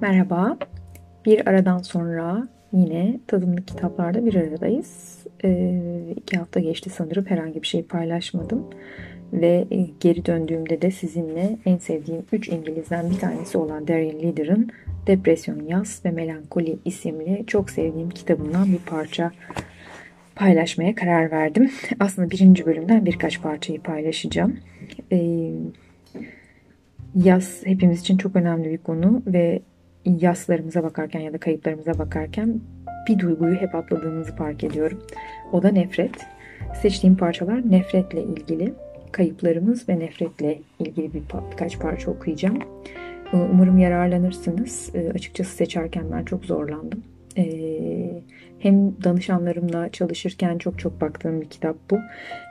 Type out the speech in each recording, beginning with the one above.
Merhaba. Bir aradan sonra yine tadımlık kitaplarda bir aradayız. Ee, iki hafta geçti sanırım herhangi bir şey paylaşmadım. Ve e, geri döndüğümde de sizinle en sevdiğim 3 İngiliz'den bir tanesi olan Darren Leader'ın Depresyon, Yas ve Melankoli isimli çok sevdiğim kitabından bir parça paylaşmaya karar verdim. Aslında birinci bölümden birkaç parçayı paylaşacağım. Ee, yaz hepimiz için çok önemli bir konu ve yaslarımıza bakarken ya da kayıplarımıza bakarken bir duyguyu hep atladığımızı fark ediyorum. O da nefret. Seçtiğim parçalar nefretle ilgili. Kayıplarımız ve nefretle ilgili bir birkaç parça okuyacağım. Umarım yararlanırsınız. Açıkçası seçerken ben çok zorlandım. Hem danışanlarımla çalışırken çok çok baktığım bir kitap bu.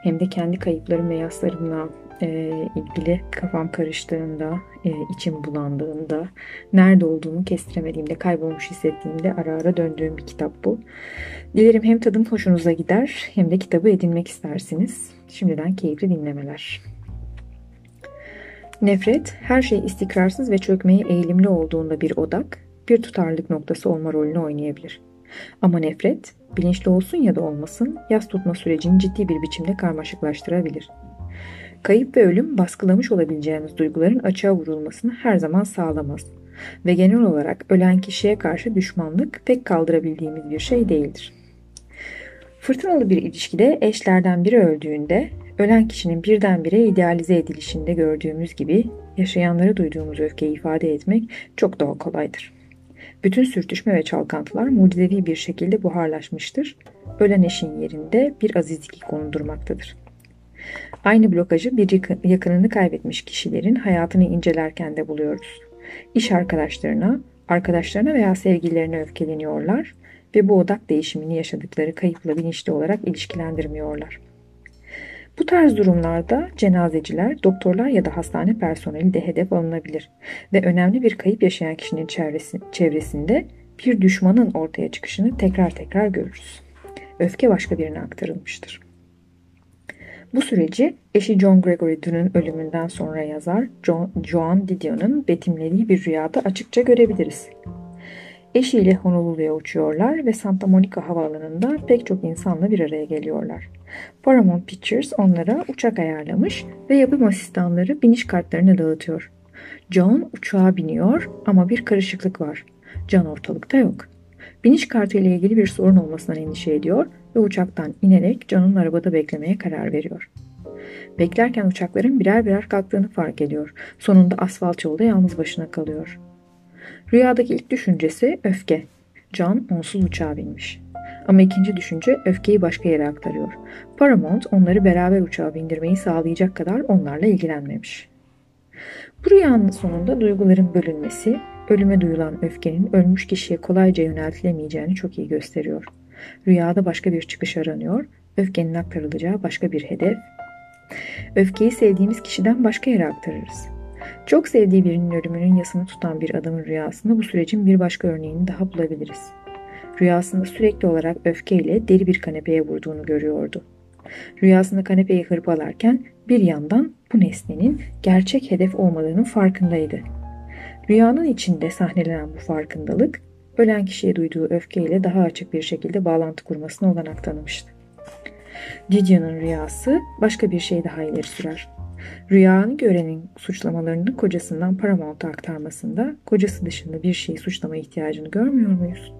Hem de kendi kayıplarım ve yaslarımla e, ilgili kafam karıştığında, e, içim bulandığında, nerede olduğumu kestiremediğimde, kaybolmuş hissettiğimde ara ara döndüğüm bir kitap bu. Dilerim hem tadım hoşunuza gider hem de kitabı edinmek istersiniz. Şimdiden keyifli dinlemeler. Nefret, her şey istikrarsız ve çökmeye eğilimli olduğunda bir odak, bir tutarlılık noktası olma rolünü oynayabilir. Ama nefret, bilinçli olsun ya da olmasın, yas tutma sürecini ciddi bir biçimde karmaşıklaştırabilir. Kayıp ve ölüm baskılamış olabileceğiniz duyguların açığa vurulmasını her zaman sağlamaz ve genel olarak ölen kişiye karşı düşmanlık pek kaldırabildiğimiz bir şey değildir. Fırtınalı bir ilişkide eşlerden biri öldüğünde ölen kişinin birdenbire idealize edilişinde gördüğümüz gibi yaşayanlara duyduğumuz öfkeyi ifade etmek çok daha kolaydır. Bütün sürtüşme ve çalkantılar mucizevi bir şekilde buharlaşmıştır. Ölen eşin yerinde bir azizlik konudurmaktadır. Aynı blokajı bir yakınını kaybetmiş kişilerin hayatını incelerken de buluyoruz. İş arkadaşlarına, arkadaşlarına veya sevgililerine öfkeleniyorlar ve bu odak değişimini yaşadıkları kayıpla bilinçli olarak ilişkilendirmiyorlar. Bu tarz durumlarda cenazeciler, doktorlar ya da hastane personeli de hedef alınabilir ve önemli bir kayıp yaşayan kişinin çevresi, çevresinde bir düşmanın ortaya çıkışını tekrar tekrar görürüz. Öfke başka birine aktarılmıştır. Bu süreci eşi John Gregory Dune'un ölümünden sonra yazar John, Joan Didion'un betimlediği bir rüyada açıkça görebiliriz. Eşiyle Honolulu'ya uçuyorlar ve Santa Monica havaalanında pek çok insanla bir araya geliyorlar. Paramount Pictures onlara uçak ayarlamış ve yapım asistanları biniş kartlarını dağıtıyor. John uçağa biniyor ama bir karışıklık var. John ortalıkta yok. Biniş kartı ile ilgili bir sorun olmasından endişe ediyor ve uçaktan inerek John'un arabada beklemeye karar veriyor. Beklerken uçakların birer birer kalktığını fark ediyor. Sonunda asfalt yolda yalnız başına kalıyor. Rüyadaki ilk düşüncesi öfke. John onsuz uçağa binmiş. Ama ikinci düşünce öfkeyi başka yere aktarıyor. Paramount onları beraber uçağa bindirmeyi sağlayacak kadar onlarla ilgilenmemiş. Bu rüyanın sonunda duyguların bölünmesi, ölüme duyulan öfkenin ölmüş kişiye kolayca yöneltilemeyeceğini çok iyi gösteriyor. Rüyada başka bir çıkış aranıyor, öfkenin aktarılacağı başka bir hedef. Öfkeyi sevdiğimiz kişiden başka yere aktarırız. Çok sevdiği birinin ölümünün yasını tutan bir adamın rüyasında bu sürecin bir başka örneğini daha bulabiliriz. Rüyasında sürekli olarak öfkeyle deri bir kanepeye vurduğunu görüyordu. Rüyasında kanepeyi hırpalarken bir yandan bu nesnenin gerçek hedef olmadığının farkındaydı. Rüyanın içinde sahnelenen bu farkındalık, ölen kişiye duyduğu öfkeyle daha açık bir şekilde bağlantı kurmasına olanak tanımıştı. Didion'un rüyası başka bir şey daha ileri sürer. Rüyanı görenin suçlamalarını kocasından Paramount'a aktarmasında kocası dışında bir şeyi suçlama ihtiyacını görmüyor muyuz?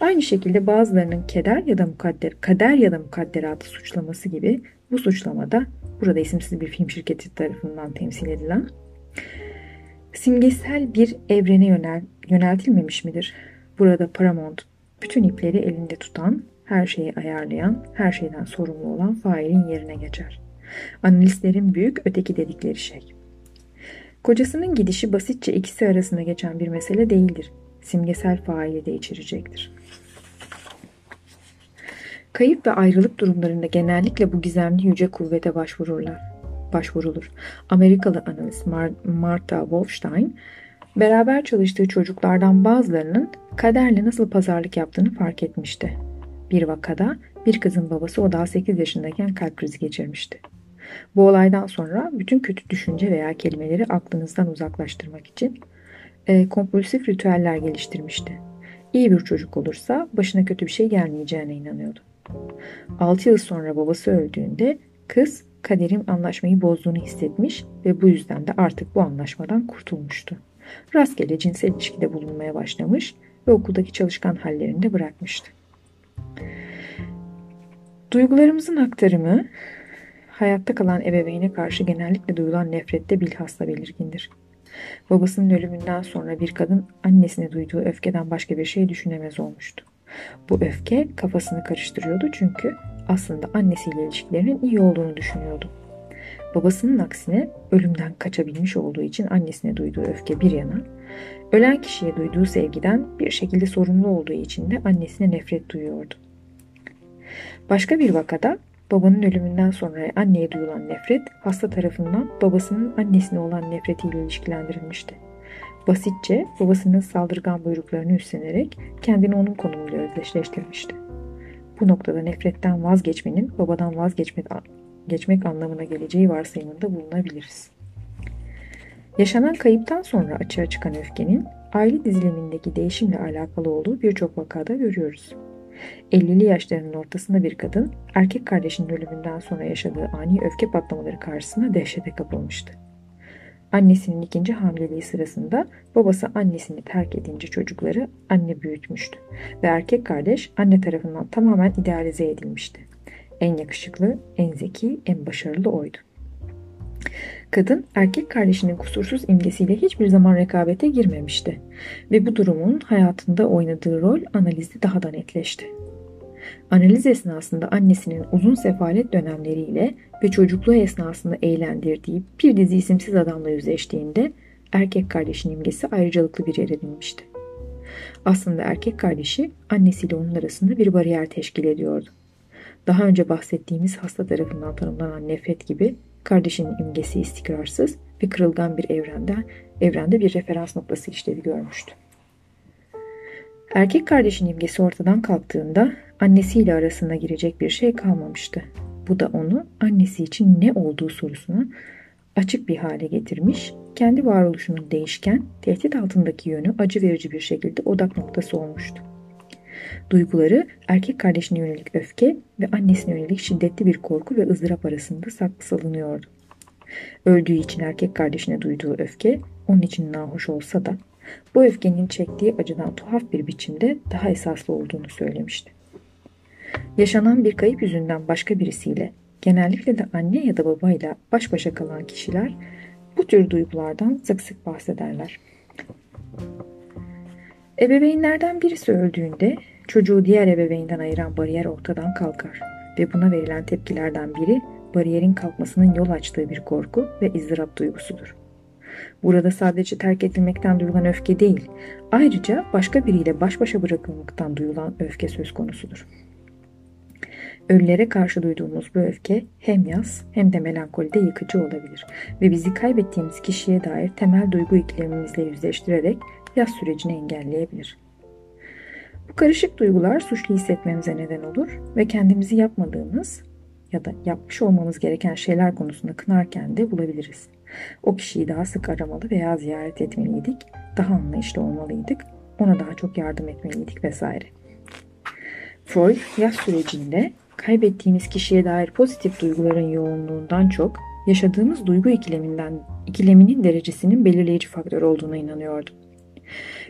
Aynı şekilde bazılarının keder ya da mukadder, kader ya da mukadderatı suçlaması gibi bu suçlamada burada isimsiz bir film şirketi tarafından temsil edilen simgesel bir evrene yönel, yöneltilmemiş midir? Burada Paramount bütün ipleri elinde tutan, her şeyi ayarlayan, her şeyden sorumlu olan failin yerine geçer. Analistlerin büyük öteki dedikleri şey. Kocasının gidişi basitçe ikisi arasında geçen bir mesele değildir. Simgesel faili de içerecektir. Kayıp ve ayrılık durumlarında genellikle bu gizemli yüce kuvvete başvururlar. Başvurulur. Amerikalı analist Martha Wolfstein, beraber çalıştığı çocuklardan bazılarının kaderle nasıl pazarlık yaptığını fark etmişti. Bir vakada bir kızın babası o daha 8 yaşındayken kalp krizi geçirmişti. Bu olaydan sonra bütün kötü düşünce veya kelimeleri aklınızdan uzaklaştırmak için e, kompulsif ritüeller geliştirmişti. İyi bir çocuk olursa başına kötü bir şey gelmeyeceğine inanıyordu. 6 yıl sonra babası öldüğünde kız kaderim anlaşmayı bozduğunu hissetmiş ve bu yüzden de artık bu anlaşmadan kurtulmuştu. Rastgele cinsel ilişkide bulunmaya başlamış ve okuldaki çalışkan hallerini de bırakmıştı. Duygularımızın aktarımı hayatta kalan ebeveyne karşı genellikle duyulan nefrette bilhassa belirgindir. Babasının ölümünden sonra bir kadın annesine duyduğu öfkeden başka bir şey düşünemez olmuştu. Bu öfke kafasını karıştırıyordu çünkü aslında annesiyle ilişkilerinin iyi olduğunu düşünüyordu. Babasının aksine ölümden kaçabilmiş olduğu için annesine duyduğu öfke bir yana, ölen kişiye duyduğu sevgiden bir şekilde sorumlu olduğu için de annesine nefret duyuyordu. Başka bir vakada babanın ölümünden sonra anneye duyulan nefret hasta tarafından babasının annesine olan nefretiyle ilişkilendirilmişti. Basitçe babasının saldırgan buyruklarını üstlenerek kendini onun konumuyla özdeşleştirmişti. Bu noktada nefretten vazgeçmenin babadan vazgeçmek geçmek anlamına geleceği varsayımında bulunabiliriz. Yaşanan kayıptan sonra açığa çıkan öfkenin aile dizilimindeki değişimle alakalı olduğu birçok vakada görüyoruz. 50'li yaşlarının ortasında bir kadın erkek kardeşinin ölümünden sonra yaşadığı ani öfke patlamaları karşısında dehşete kapılmıştı. Annesinin ikinci hamileliği sırasında babası annesini terk edince çocukları anne büyütmüştü ve erkek kardeş anne tarafından tamamen idealize edilmişti. En yakışıklı, en zeki, en başarılı oydu. Kadın erkek kardeşinin kusursuz imgesiyle hiçbir zaman rekabete girmemişti ve bu durumun hayatında oynadığı rol analizde daha da netleşti. Analiz esnasında annesinin uzun sefalet dönemleriyle ve çocukluğu esnasında eğlendirdiği bir dizi isimsiz adamla yüzleştiğinde erkek kardeşin imgesi ayrıcalıklı bir yer edinmişti. Aslında erkek kardeşi annesiyle onun arasında bir bariyer teşkil ediyordu. Daha önce bahsettiğimiz hasta tarafından tanımlanan nefret gibi kardeşinin imgesi istikrarsız ve kırılgan bir evrende, evrende bir referans noktası işlevi görmüştü. Erkek kardeşin imgesi ortadan kalktığında annesiyle arasına girecek bir şey kalmamıştı. Bu da onu annesi için ne olduğu sorusuna açık bir hale getirmiş, kendi varoluşunun değişken, tehdit altındaki yönü acı verici bir şekilde odak noktası olmuştu. Duyguları erkek kardeşine yönelik öfke ve annesine yönelik şiddetli bir korku ve ızdırap arasında saklı salınıyordu. Öldüğü için erkek kardeşine duyduğu öfke onun için nahoş olsa da bu öfkenin çektiği acıdan tuhaf bir biçimde daha esaslı olduğunu söylemişti. Yaşanan bir kayıp yüzünden başka birisiyle, genellikle de anne ya da babayla baş başa kalan kişiler bu tür duygulardan sık sık bahsederler. Ebeveynlerden birisi öldüğünde çocuğu diğer ebeveynden ayıran bariyer ortadan kalkar ve buna verilen tepkilerden biri bariyerin kalkmasının yol açtığı bir korku ve izdırap duygusudur. Burada sadece terk edilmekten duyulan öfke değil, ayrıca başka biriyle baş başa bırakılmaktan duyulan öfke söz konusudur. Ölülere karşı duyduğumuz bu öfke hem yaz hem de melankolide yıkıcı olabilir ve bizi kaybettiğimiz kişiye dair temel duygu iklimimizle yüzleştirerek yaz sürecini engelleyebilir. Bu karışık duygular suçlu hissetmemize neden olur ve kendimizi yapmadığımız ya da yapmış olmamız gereken şeyler konusunda kınarken de bulabiliriz. O kişiyi daha sık aramalı veya ziyaret etmeliydik, daha anlayışlı olmalıydık, ona daha çok yardım etmeliydik vesaire. Freud yaz sürecinde kaybettiğimiz kişiye dair pozitif duyguların yoğunluğundan çok yaşadığımız duygu ikileminden ikileminin derecesinin belirleyici faktör olduğuna inanıyordu.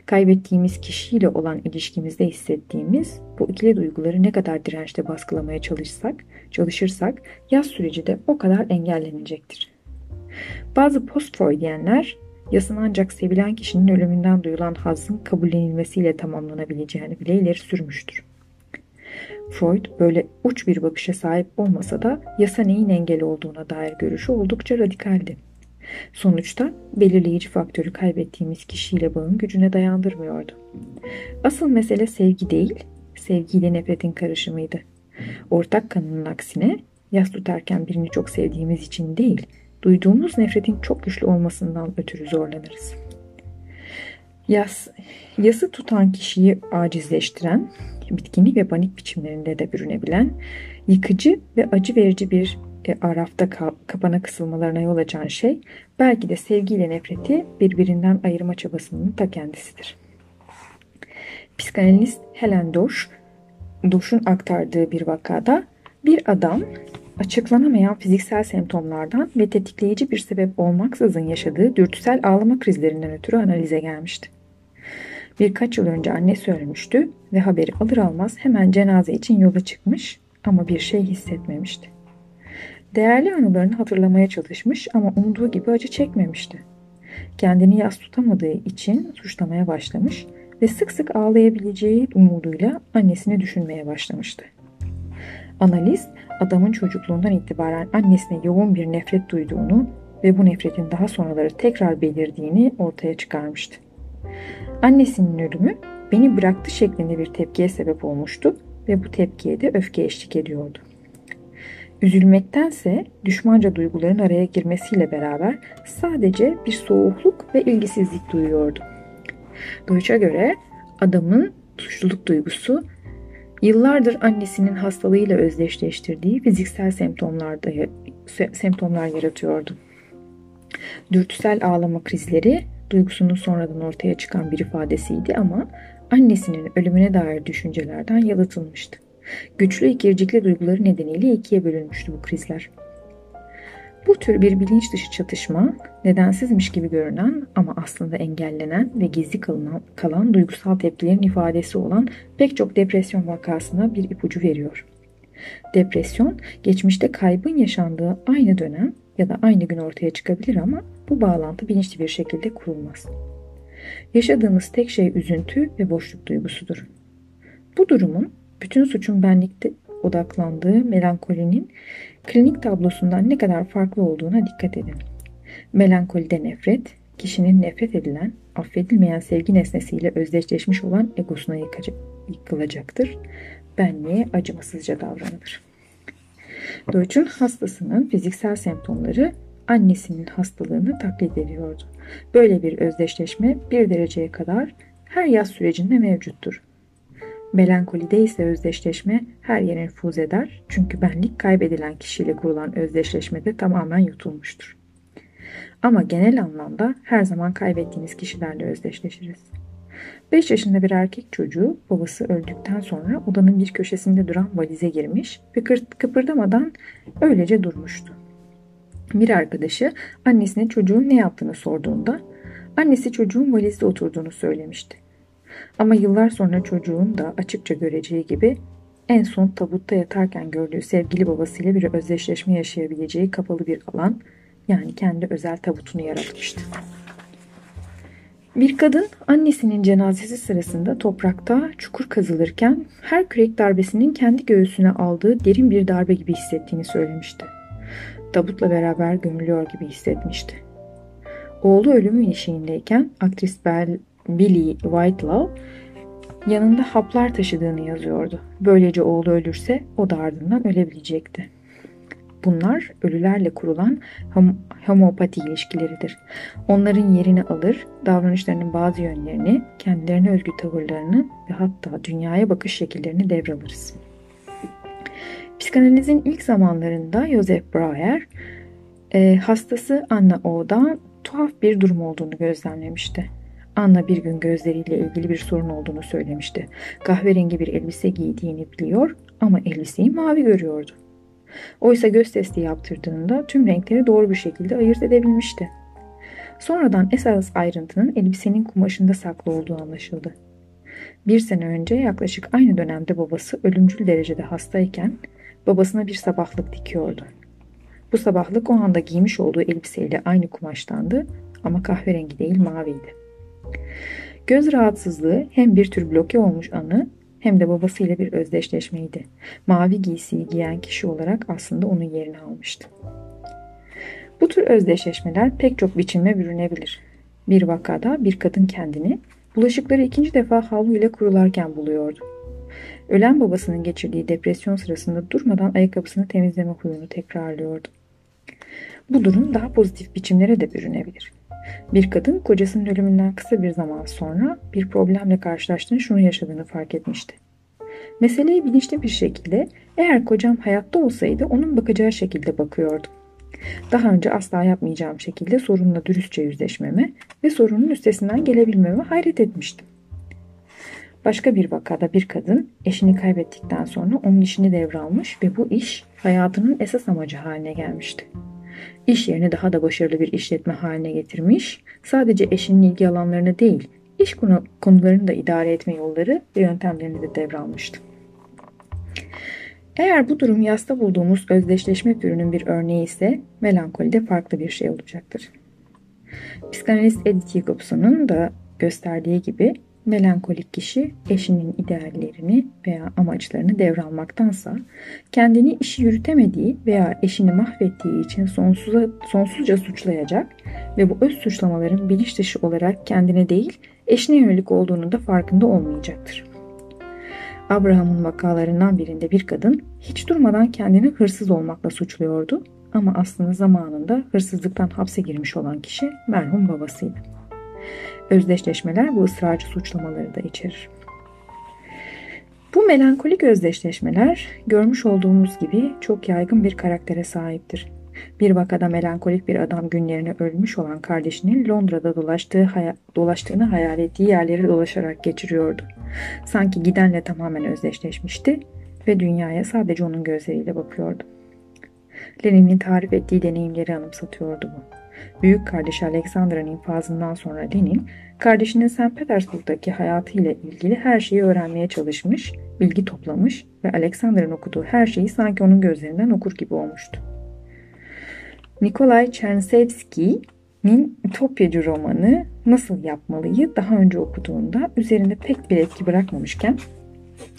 Kaybettiğimiz kişiyle olan ilişkimizde hissettiğimiz bu ikili duyguları ne kadar dirençte baskılamaya çalışsak, çalışırsak yaz süreci de o kadar engellenecektir. Bazı post-Freudiyenler yasın ancak sevilen kişinin ölümünden duyulan hazın kabullenilmesiyle tamamlanabileceğini bile ileri sürmüştür. Freud böyle uç bir bakışa sahip olmasa da yasa neyin engel olduğuna dair görüşü oldukça radikaldi. Sonuçta belirleyici faktörü kaybettiğimiz kişiyle bağın gücüne dayandırmıyordu. Asıl mesele sevgi değil, sevgiyle nefretin karışımıydı. Ortak kanının aksine yas tutarken birini çok sevdiğimiz için değil, duyduğumuz nefretin çok güçlü olmasından ötürü zorlanırız. Yas, yası tutan kişiyi acizleştiren, bitkinlik ve panik biçimlerinde de bürünebilen, yıkıcı ve acı verici bir e, arafta ka kapana kısılmalarına yol açan şey belki de sevgiyle nefreti birbirinden ayırma çabasının ta kendisidir. Psikanalist Helen Dosch, Dosch'un aktardığı bir vakada bir adam açıklanamayan fiziksel semptomlardan ve tetikleyici bir sebep olmaksızın yaşadığı dürtüsel ağlama krizlerinden ötürü analize gelmişti. Birkaç yıl önce annesi ölmüştü ve haberi alır almaz hemen cenaze için yola çıkmış ama bir şey hissetmemişti. Değerli anılarını hatırlamaya çalışmış ama umduğu gibi acı çekmemişti. Kendini yas tutamadığı için suçlamaya başlamış ve sık sık ağlayabileceği umuduyla annesini düşünmeye başlamıştı. Analist adamın çocukluğundan itibaren annesine yoğun bir nefret duyduğunu ve bu nefretin daha sonraları tekrar belirdiğini ortaya çıkarmıştı. Annesinin ölümü beni bıraktı şeklinde bir tepkiye sebep olmuştu ve bu tepkiye de öfke eşlik ediyordu. Üzülmektense düşmanca duyguların araya girmesiyle beraber sadece bir soğukluk ve ilgisizlik duyuyordu. Deutsch'a göre adamın suçluluk duygusu yıllardır annesinin hastalığıyla özdeşleştirdiği fiziksel semptomlarda semptomlar yaratıyordu. Dürtüsel ağlama krizleri duygusunun sonradan ortaya çıkan bir ifadesiydi ama annesinin ölümüne dair düşüncelerden yalıtılmıştı. Güçlü ikircikli duyguları nedeniyle ikiye bölünmüştü bu krizler. Bu tür bir bilinç dışı çatışma nedensizmiş gibi görünen ama aslında engellenen ve gizli kalan, kalan duygusal tepkilerin ifadesi olan pek çok depresyon vakasına bir ipucu veriyor. Depresyon geçmişte kaybın yaşandığı aynı dönem ya da aynı gün ortaya çıkabilir ama bu bağlantı bilinçli bir şekilde kurulmaz. Yaşadığımız tek şey üzüntü ve boşluk duygusudur. Bu durumun bütün suçun benlikte odaklandığı melankolinin klinik tablosundan ne kadar farklı olduğuna dikkat edin. Melankolide nefret, kişinin nefret edilen, affedilmeyen sevgi nesnesiyle özdeşleşmiş olan egosuna yıkılacaktır. Benliğe acımasızca davranılır. Deutsch'un hastasının fiziksel semptomları annesinin hastalığını taklit ediyordu. Böyle bir özdeşleşme bir dereceye kadar her yaz sürecinde mevcuttur. Melankolide ise özdeşleşme her yere nüfuz eder çünkü benlik kaybedilen kişiyle kurulan özdeşleşmede tamamen yutulmuştur. Ama genel anlamda her zaman kaybettiğiniz kişilerle özdeşleşiriz. 5 yaşında bir erkek çocuğu babası öldükten sonra odanın bir köşesinde duran valize girmiş ve kıpırdamadan öylece durmuştu. Bir arkadaşı annesine çocuğun ne yaptığını sorduğunda annesi çocuğun valizde oturduğunu söylemişti. Ama yıllar sonra çocuğun da açıkça göreceği gibi en son tabutta yatarken gördüğü sevgili babasıyla bir özdeşleşme yaşayabileceği kapalı bir alan yani kendi özel tabutunu yaratmıştı. Bir kadın annesinin cenazesi sırasında toprakta çukur kazılırken her kürek darbesinin kendi göğsüne aldığı derin bir darbe gibi hissettiğini söylemişti. Tabutla beraber gömülüyor gibi hissetmişti. Oğlu ölümün eşiğindeyken aktris Bell, Billy Whitelaw yanında haplar taşıdığını yazıyordu. Böylece oğlu ölürse o da ardından ölebilecekti. Bunlar ölülerle kurulan hom homopati ilişkileridir. Onların yerini alır, davranışlarının bazı yönlerini, kendilerine özgü tavırlarını ve hatta dünyaya bakış şekillerini devralırız. Psikanalizin ilk zamanlarında Joseph Breuer, e, hastası Anna O'da tuhaf bir durum olduğunu gözlemlemişti. Anna bir gün gözleriyle ilgili bir sorun olduğunu söylemişti. Kahverengi bir elbise giydiğini biliyor ama elbiseyi mavi görüyordu. Oysa göz testi yaptırdığında tüm renkleri doğru bir şekilde ayırt edebilmişti. Sonradan esas ayrıntının elbisenin kumaşında saklı olduğu anlaşıldı. Bir sene önce yaklaşık aynı dönemde babası ölümcül derecede hastayken babasına bir sabahlık dikiyordu. Bu sabahlık o anda giymiş olduğu elbiseyle aynı kumaştandı ama kahverengi değil maviydi. Göz rahatsızlığı hem bir tür bloke olmuş anı hem de babasıyla bir özdeşleşmeydi. Mavi giysiyi giyen kişi olarak aslında onun yerini almıştı. Bu tür özdeşleşmeler pek çok biçimde bürünebilir. Bir vakada bir kadın kendini bulaşıkları ikinci defa havlu ile kurularken buluyordu. Ölen babasının geçirdiği depresyon sırasında durmadan ayakkabısını temizleme huyunu tekrarlıyordu. Bu durum daha pozitif biçimlere de bürünebilir. Bir kadın kocasının ölümünden kısa bir zaman sonra bir problemle karşılaştığını şunu yaşadığını fark etmişti. Meseleyi bilinçli bir şekilde eğer kocam hayatta olsaydı onun bakacağı şekilde bakıyordum. Daha önce asla yapmayacağım şekilde sorunla dürüstçe yüzleşmeme ve sorunun üstesinden gelebilmeme hayret etmiştim. Başka bir vakada bir kadın eşini kaybettikten sonra onun işini devralmış ve bu iş hayatının esas amacı haline gelmişti. İş yerini daha da başarılı bir işletme haline getirmiş, sadece eşinin ilgi alanlarını değil, iş konularını da idare etme yolları ve yöntemlerini de devralmıştı. Eğer bu durum yasta bulduğumuz özdeşleşme türünün bir örneği ise melankolide farklı bir şey olacaktır. Psikanalist Edith Jacobson'un da gösterdiği gibi Melankolik kişi eşinin ideallerini veya amaçlarını devralmaktansa kendini işi yürütemediği veya eşini mahvettiği için sonsuza, sonsuzca suçlayacak ve bu öz suçlamaların bilinç dışı olarak kendine değil eşine yönelik olduğunu da farkında olmayacaktır. Abraham'ın vakalarından birinde bir kadın hiç durmadan kendini hırsız olmakla suçluyordu ama aslında zamanında hırsızlıktan hapse girmiş olan kişi merhum babasıydı. Özdeşleşmeler bu ısrarcı suçlamaları da içerir. Bu melankolik özdeşleşmeler görmüş olduğumuz gibi çok yaygın bir karaktere sahiptir. Bir vakada melankolik bir adam günlerini ölmüş olan kardeşinin Londra'da dolaştığı haya dolaştığını hayal ettiği yerleri dolaşarak geçiriyordu. Sanki gidenle tamamen özdeşleşmişti ve dünyaya sadece onun gözleriyle bakıyordu. Lenin'in tarif ettiği deneyimleri anımsatıyordu bu. Büyük kardeşi Alexandra'nın infazından sonra Lenin, kardeşinin St. Petersburg'daki hayatıyla ilgili her şeyi öğrenmeye çalışmış, bilgi toplamış ve Alexandra'nın okuduğu her şeyi sanki onun gözlerinden okur gibi olmuştu. Nikolay Chernsevski'nin Ütopyacı romanı Nasıl Yapmalıyı daha önce okuduğunda üzerinde pek bir etki bırakmamışken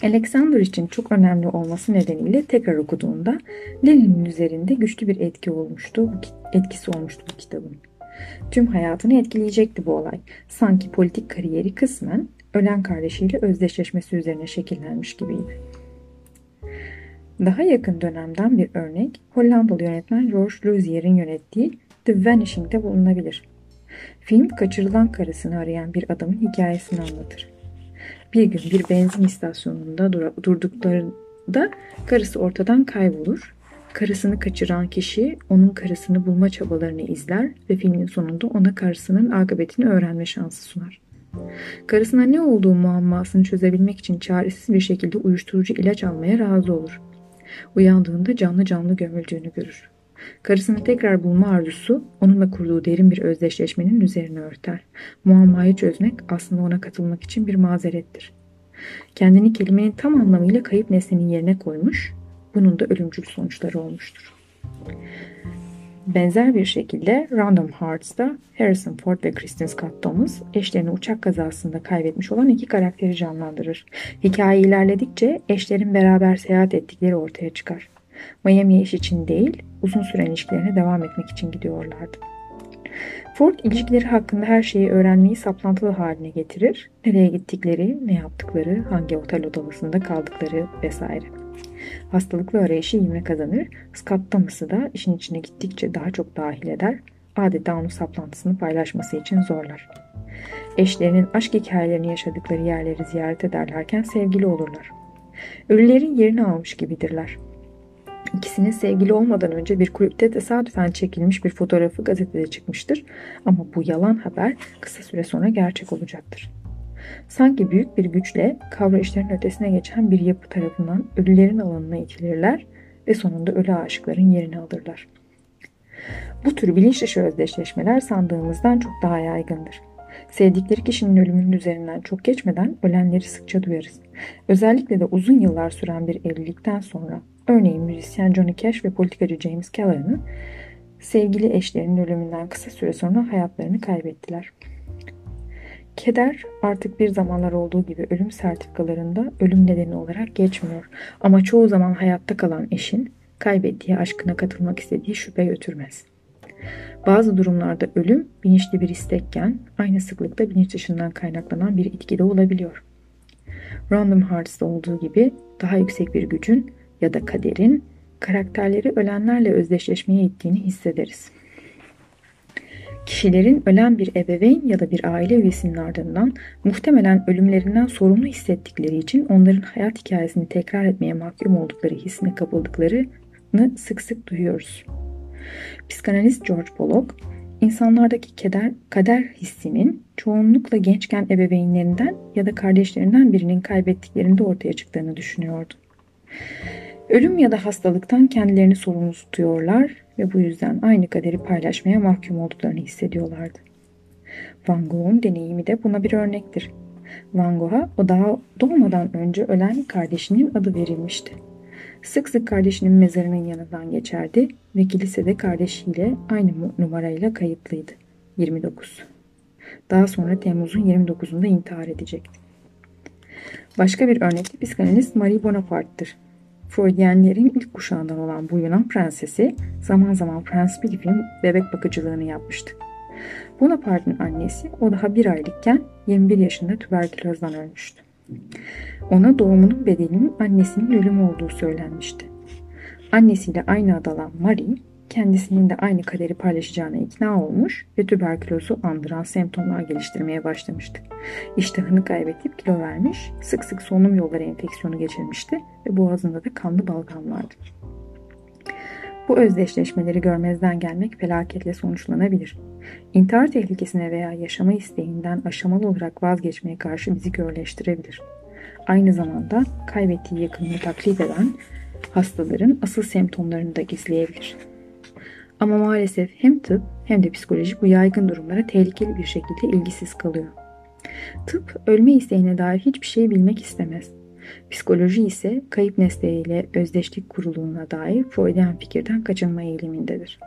Alexander için çok önemli olması nedeniyle tekrar okuduğunda Lenin'in üzerinde güçlü bir etki olmuştu, etkisi olmuştu bu kitabın. Tüm hayatını etkileyecekti bu olay. Sanki politik kariyeri kısmen ölen kardeşiyle özdeşleşmesi üzerine şekillenmiş gibiydi. Daha yakın dönemden bir örnek Hollandalı yönetmen George Luzier'in yönettiği The Vanishing'de bulunabilir. Film kaçırılan karısını arayan bir adamın hikayesini anlatır. Bir gün bir benzin istasyonunda durduklarında karısı ortadan kaybolur. Karısını kaçıran kişi onun karısını bulma çabalarını izler ve filmin sonunda ona karısının akıbetini öğrenme şansı sunar. Karısına ne olduğu muammasını çözebilmek için çaresiz bir şekilde uyuşturucu ilaç almaya razı olur. Uyandığında canlı canlı gömüldüğünü görür. Karısını tekrar bulma arzusu onunla kurduğu derin bir özdeşleşmenin üzerine örter. Muammayı çözmek aslında ona katılmak için bir mazerettir. Kendini kelimenin tam anlamıyla kayıp nesnenin yerine koymuş, bunun da ölümcül sonuçları olmuştur. Benzer bir şekilde Random Hearts'ta Harrison Ford ve Kristen Scott Thomas eşlerini uçak kazasında kaybetmiş olan iki karakteri canlandırır. Hikaye ilerledikçe eşlerin beraber seyahat ettikleri ortaya çıkar. Miami'ye iş için değil, uzun süren ilişkilerine devam etmek için gidiyorlardı. Ford ilişkileri hakkında her şeyi öğrenmeyi saplantılı haline getirir. Nereye gittikleri, ne yaptıkları, hangi otel odasında kaldıkları vesaire. Hastalıklı arayışı ivme kazanır. Scott Thomas'ı da işin içine gittikçe daha çok dahil eder. Adeta onu saplantısını paylaşması için zorlar. Eşlerinin aşk hikayelerini yaşadıkları yerleri ziyaret ederlerken sevgili olurlar. Ölülerin yerini almış gibidirler. İkisinin sevgili olmadan önce bir kulüpte tesadüfen çekilmiş bir fotoğrafı gazetede çıkmıştır. Ama bu yalan haber kısa süre sonra gerçek olacaktır. Sanki büyük bir güçle kavrayışların ötesine geçen bir yapı tarafından ölülerin alanına itilirler ve sonunda ölü aşıkların yerini alırlar. Bu tür bilinç dışı özdeşleşmeler sandığımızdan çok daha yaygındır. Sevdikleri kişinin ölümünün üzerinden çok geçmeden ölenleri sıkça duyarız. Özellikle de uzun yıllar süren bir evlilikten sonra Örneğin müzisyen Johnny Cash ve politikacı James Callahan'ın sevgili eşlerinin ölümünden kısa süre sonra hayatlarını kaybettiler. Keder artık bir zamanlar olduğu gibi ölüm sertifikalarında ölüm nedeni olarak geçmiyor. Ama çoğu zaman hayatta kalan eşin kaybettiği aşkına katılmak istediği şüphe götürmez. Bazı durumlarda ölüm bilinçli bir istekken aynı sıklıkta bilinç dışından kaynaklanan bir itki de olabiliyor. Random Hearts'ta olduğu gibi daha yüksek bir gücün ya da kaderin karakterleri ölenlerle özdeşleşmeye ittiğini hissederiz. Kişilerin ölen bir ebeveyn ya da bir aile üyesinin ardından muhtemelen ölümlerinden sorumlu hissettikleri için onların hayat hikayesini tekrar etmeye mahkum oldukları hissine kapıldıklarını sık sık duyuyoruz. Psikanalist George Pollock, insanlardaki keder, kader hissinin çoğunlukla gençken ebeveynlerinden ya da kardeşlerinden birinin kaybettiklerinde ortaya çıktığını düşünüyordu. Ölüm ya da hastalıktan kendilerini sorumlu tutuyorlar ve bu yüzden aynı kaderi paylaşmaya mahkum olduklarını hissediyorlardı. Van Gogh'un deneyimi de buna bir örnektir. Van Gogh'a o daha doğmadan önce ölen kardeşinin adı verilmişti. Sık sık kardeşinin mezarının yanından geçerdi ve kilisede kardeşiyle aynı numarayla kayıtlıydı. 29. Daha sonra Temmuz'un 29'unda intihar edecekti. Başka bir örnek de psikanalist Marie Bonaparte'dır. Freudiyenlerin ilk kuşağından olan bu Yunan prensesi zaman zaman Prens Philip'in bebek bakıcılığını yapmıştı. Bonaparte'ın annesi o daha bir aylıkken 21 yaşında tüberkülozdan ölmüştü. Ona doğumunun bedelinin annesinin ölümü olduğu söylenmişti. Annesiyle aynı adı alan Marie, kendisinin de aynı kaderi paylaşacağına ikna olmuş ve tüberkülozu andıran semptomlar geliştirmeye başlamıştı. İştahını kaybedip kilo vermiş, sık sık solunum yolları enfeksiyonu geçirmişti ve boğazında da kanlı balgam vardı. Bu özdeşleşmeleri görmezden gelmek felaketle sonuçlanabilir. İntihar tehlikesine veya yaşama isteğinden aşamalı olarak vazgeçmeye karşı bizi görleştirebilir. Aynı zamanda kaybettiği yakınını taklit eden hastaların asıl semptomlarını da gizleyebilir. Ama maalesef hem tıp hem de psikoloji bu yaygın durumlara tehlikeli bir şekilde ilgisiz kalıyor. Tıp ölme isteğine dair hiçbir şey bilmek istemez. Psikoloji ise kayıp nesneyle özdeşlik kuruluğuna dair Freudian fikirden kaçınma eğilimindedir.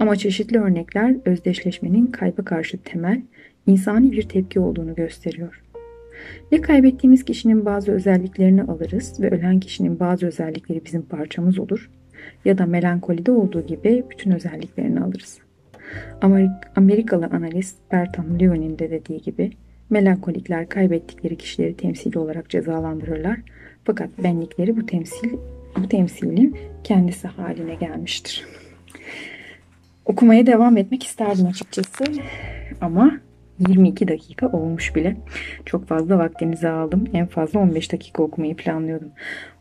Ama çeşitli örnekler özdeşleşmenin kayba karşı temel, insani bir tepki olduğunu gösteriyor. Ya kaybettiğimiz kişinin bazı özelliklerini alırız ve ölen kişinin bazı özellikleri bizim parçamız olur ya da melankolide olduğu gibi bütün özelliklerini alırız. Amerikalı analist Bertrand Lewin'in de dediği gibi melankolikler kaybettikleri kişileri temsili olarak cezalandırırlar. Fakat benlikleri bu temsil bu temsilin kendisi haline gelmiştir. Okumaya devam etmek isterdim açıkçası ama 22 dakika olmuş bile. Çok fazla vaktinizi aldım. En fazla 15 dakika okumayı planlıyordum.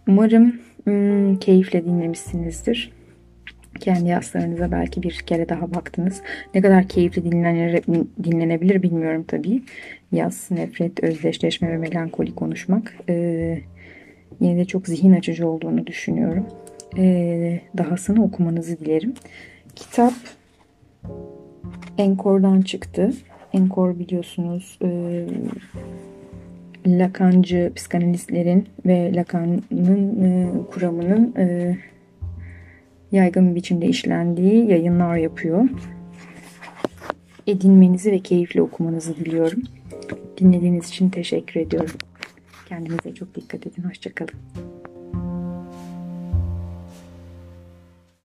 Umarım hmm, keyifle dinlemişsinizdir. Kendi yazlarınıza belki bir kere daha baktınız. Ne kadar keyifli dinlenir, dinlenebilir bilmiyorum tabii. Yaz, nefret, özdeşleşme ve melankoli konuşmak. Ee, yine de çok zihin açıcı olduğunu düşünüyorum. Ee, dahasını okumanızı dilerim. Kitap Enkor'dan çıktı. Enkor biliyorsunuz e, Lakancı psikanalistlerin ve Lacan'ın e, kuramının e, yaygın bir biçimde işlendiği yayınlar yapıyor. Edinmenizi ve keyifli okumanızı diliyorum. Dinlediğiniz için teşekkür ediyorum. Kendinize çok dikkat edin. Hoşçakalın.